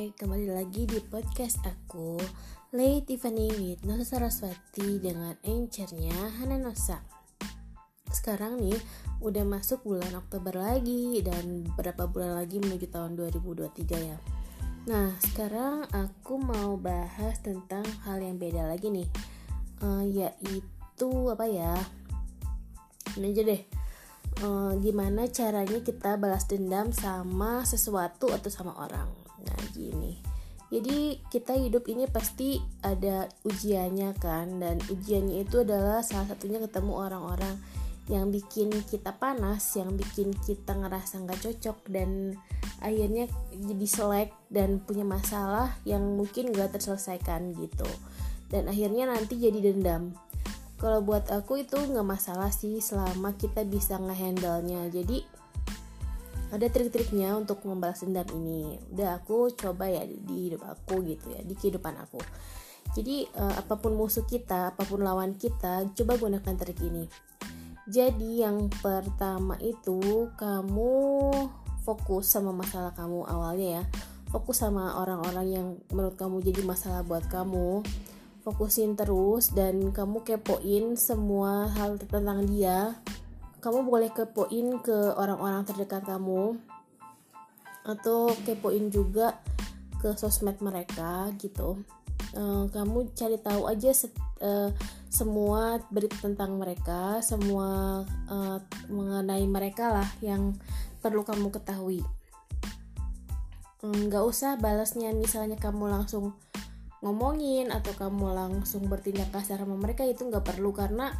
Kembali lagi di podcast aku Lay Tiffany with Nosa Saraswati dengan encernya Hana Nosa. Sekarang nih udah masuk bulan Oktober lagi dan beberapa bulan lagi menuju tahun 2023 ya. Nah sekarang aku mau bahas tentang hal yang beda lagi nih. Uh, Yaitu apa ya? Ini aja deh. Uh, gimana caranya kita balas dendam sama sesuatu atau sama orang. Nah, gini. Jadi kita hidup ini pasti ada ujiannya kan dan ujiannya itu adalah salah satunya ketemu orang-orang yang bikin kita panas, yang bikin kita ngerasa nggak cocok dan akhirnya jadi selek dan punya masalah yang mungkin nggak terselesaikan gitu. Dan akhirnya nanti jadi dendam kalau buat aku itu nggak masalah sih selama kita bisa ngehandle-nya jadi ada trik-triknya untuk membalas dendam ini. Udah aku coba ya di hidup aku gitu ya di kehidupan aku. Jadi uh, apa pun musuh kita apa pun lawan kita coba gunakan trik ini. Jadi yang pertama itu kamu fokus sama masalah kamu awalnya ya. Fokus sama orang-orang yang menurut kamu jadi masalah buat kamu. Fokusin terus dan kamu kepoin semua hal tentang dia kamu boleh kepoin ke orang-orang terdekat kamu atau kepoin juga ke sosmed mereka gitu. Uh, kamu cari tahu aja set, uh, semua berita tentang mereka semua uh, mengenai mereka lah yang perlu kamu ketahui. Nggak um, usah balasnya misalnya kamu langsung ngomongin atau kamu langsung bertindak kasar sama mereka itu nggak perlu karena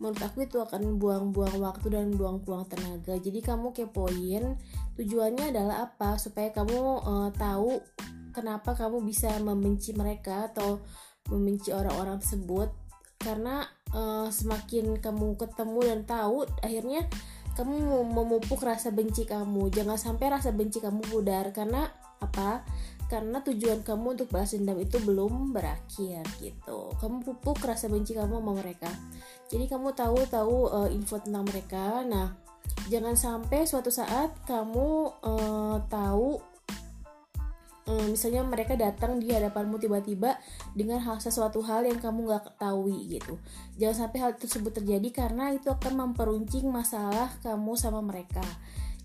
menurut aku itu akan buang-buang waktu dan buang-buang tenaga. Jadi kamu kepoin tujuannya adalah apa? Supaya kamu uh, tahu kenapa kamu bisa membenci mereka atau membenci orang-orang tersebut. Karena uh, semakin kamu ketemu dan tahu akhirnya kamu memupuk rasa benci kamu. Jangan sampai rasa benci kamu pudar. Karena apa? Karena tujuan kamu untuk balas dendam itu belum berakhir gitu. Kamu pupuk rasa benci kamu sama mereka. Jadi kamu tahu tahu uh, info tentang mereka. Nah jangan sampai suatu saat kamu uh, tahu uh, misalnya mereka datang di hadapanmu tiba-tiba dengan hal sesuatu hal yang kamu nggak ketahui gitu. Jangan sampai hal tersebut terjadi karena itu akan memperuncing masalah kamu sama mereka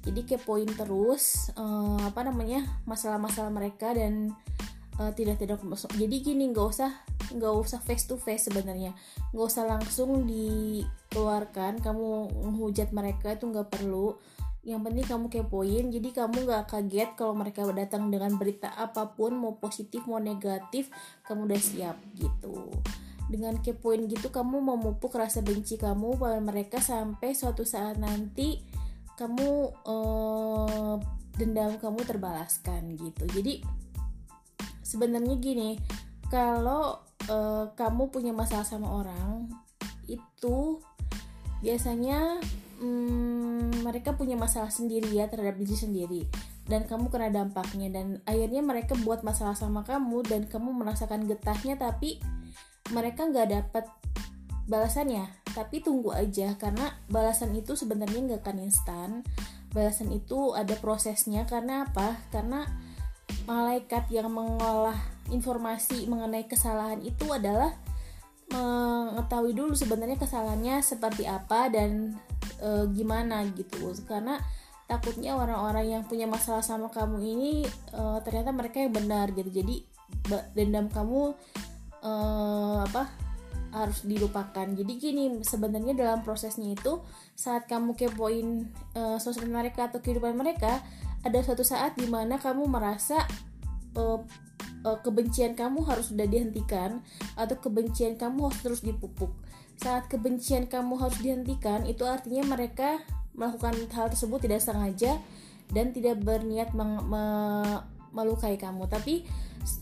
jadi kepoin terus uh, apa namanya masalah-masalah mereka dan uh, tidak tidak masuk. Jadi gini nggak usah nggak usah face to face sebenarnya. Nggak usah langsung dikeluarkan kamu menghujat mereka itu nggak perlu. Yang penting kamu kepoin jadi kamu nggak kaget kalau mereka datang dengan berita apa pun mau positif mau negatif kamu udah siap gitu. Dengan kepoin gitu kamu memupuk rasa benci kamu pada mereka sampai suatu saat nanti kamu uh, dendam kamu terbalaskan gitu. Jadi sebenarnya gini kalau uh, kamu punya masalah sama orang itu biasanya um, mereka punya masalah sendiri ya terhadap diri sendiri. Dan kamu kena dampaknya. Dan akhirnya mereka buat masalah sama kamu dan kamu merasakan getahnya tapi mereka nggak dapat balasannya tapi tunggu aja karena balasan itu sebenarnya nggak akan instan. Balasan itu ada prosesnya karena apa? Karena malaikat yang mengolah informasi mengenai kesalahan itu adalah mengetahui dulu sebenarnya kesalahannya seperti apa dan e, gimana gitu. Karena takutnya orang-orang yang punya masalah sama kamu ini e, ternyata mereka yang benar gitu. Jadi dendam kamu e, apa harus dilupakan. Jadi gini sebenarnya dalam prosesnya itu saat kamu kepoin uh, sosial mereka atau kehidupan mereka ada suatu saat di mana kamu merasa uh, uh, kebencian kamu harus sudah dihentikan atau kebencian kamu harus terus dipupuk. Saat kebencian kamu harus dihentikan itu artinya mereka melakukan hal tersebut tidak sengaja dan tidak berniat meng- me- melukai kamu. Tapi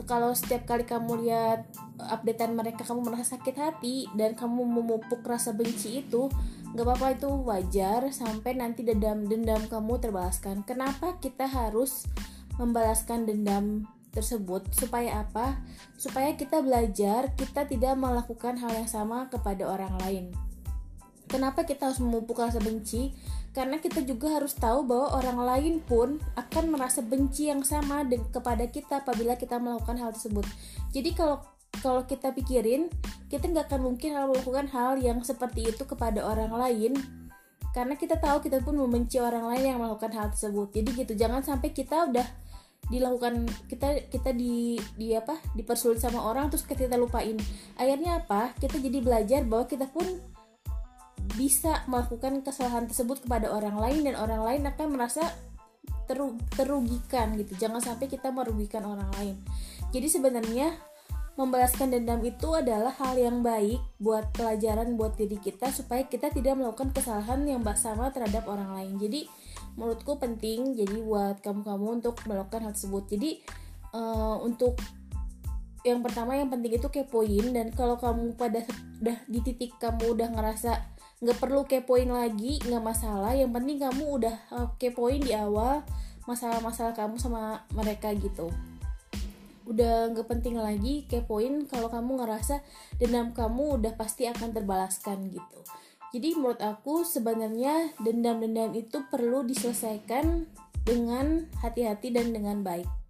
kalau setiap kali kamu lihat updatean mereka kamu merasa sakit hati dan kamu memupuk rasa benci itu nggak apa-apa itu wajar sampai nanti dendam dendam kamu terbalaskan. Kenapa kita harus membalaskan dendam tersebut? Supaya apa? Supaya kita belajar kita tidak melakukan hal yang sama kepada orang lain kenapa kita harus memupuk rasa benci? Karena kita juga harus tahu bahwa orang lain pun akan merasa benci yang sama kepada kita apabila kita melakukan hal tersebut. Jadi kalau kalau kita pikirin kita nggak akan mungkin melakukan hal yang seperti itu kepada orang lain. Karena kita tahu kita pun membenci orang lain yang melakukan hal tersebut. Jadi gitu jangan sampai kita udah dilakukan kita kita di di apa dipersulit sama orang terus kita lupain. Akhirnya apa? Kita jadi belajar bahwa kita pun bisa melakukan kesalahan tersebut kepada orang lain dan orang lain akan merasa teru, terugikan gitu. Jangan sampai kita merugikan orang lain. Jadi sebenarnya membalaskan dendam itu adalah hal yang baik buat pelajaran buat diri kita supaya kita tidak melakukan kesalahan yang sama terhadap orang lain. Jadi menurutku penting jadi buat kamu-kamu untuk melakukan hal tersebut. Jadi uh, untuk yang pertama yang penting itu kepoin dan kalau kamu pada udah di titik kamu udah ngerasa nggak perlu kepoin lagi nggak masalah. Yang penting kamu udah uh, kepoin di awal masalah-masalah kamu sama mereka gitu. Udah nggak penting lagi kepoin kalau kamu ngerasa dendam kamu udah pasti akan terbalaskan gitu. Jadi menurut aku sebenarnya dendam-dendam itu perlu diselesaikan dengan hati-hati dan dengan baik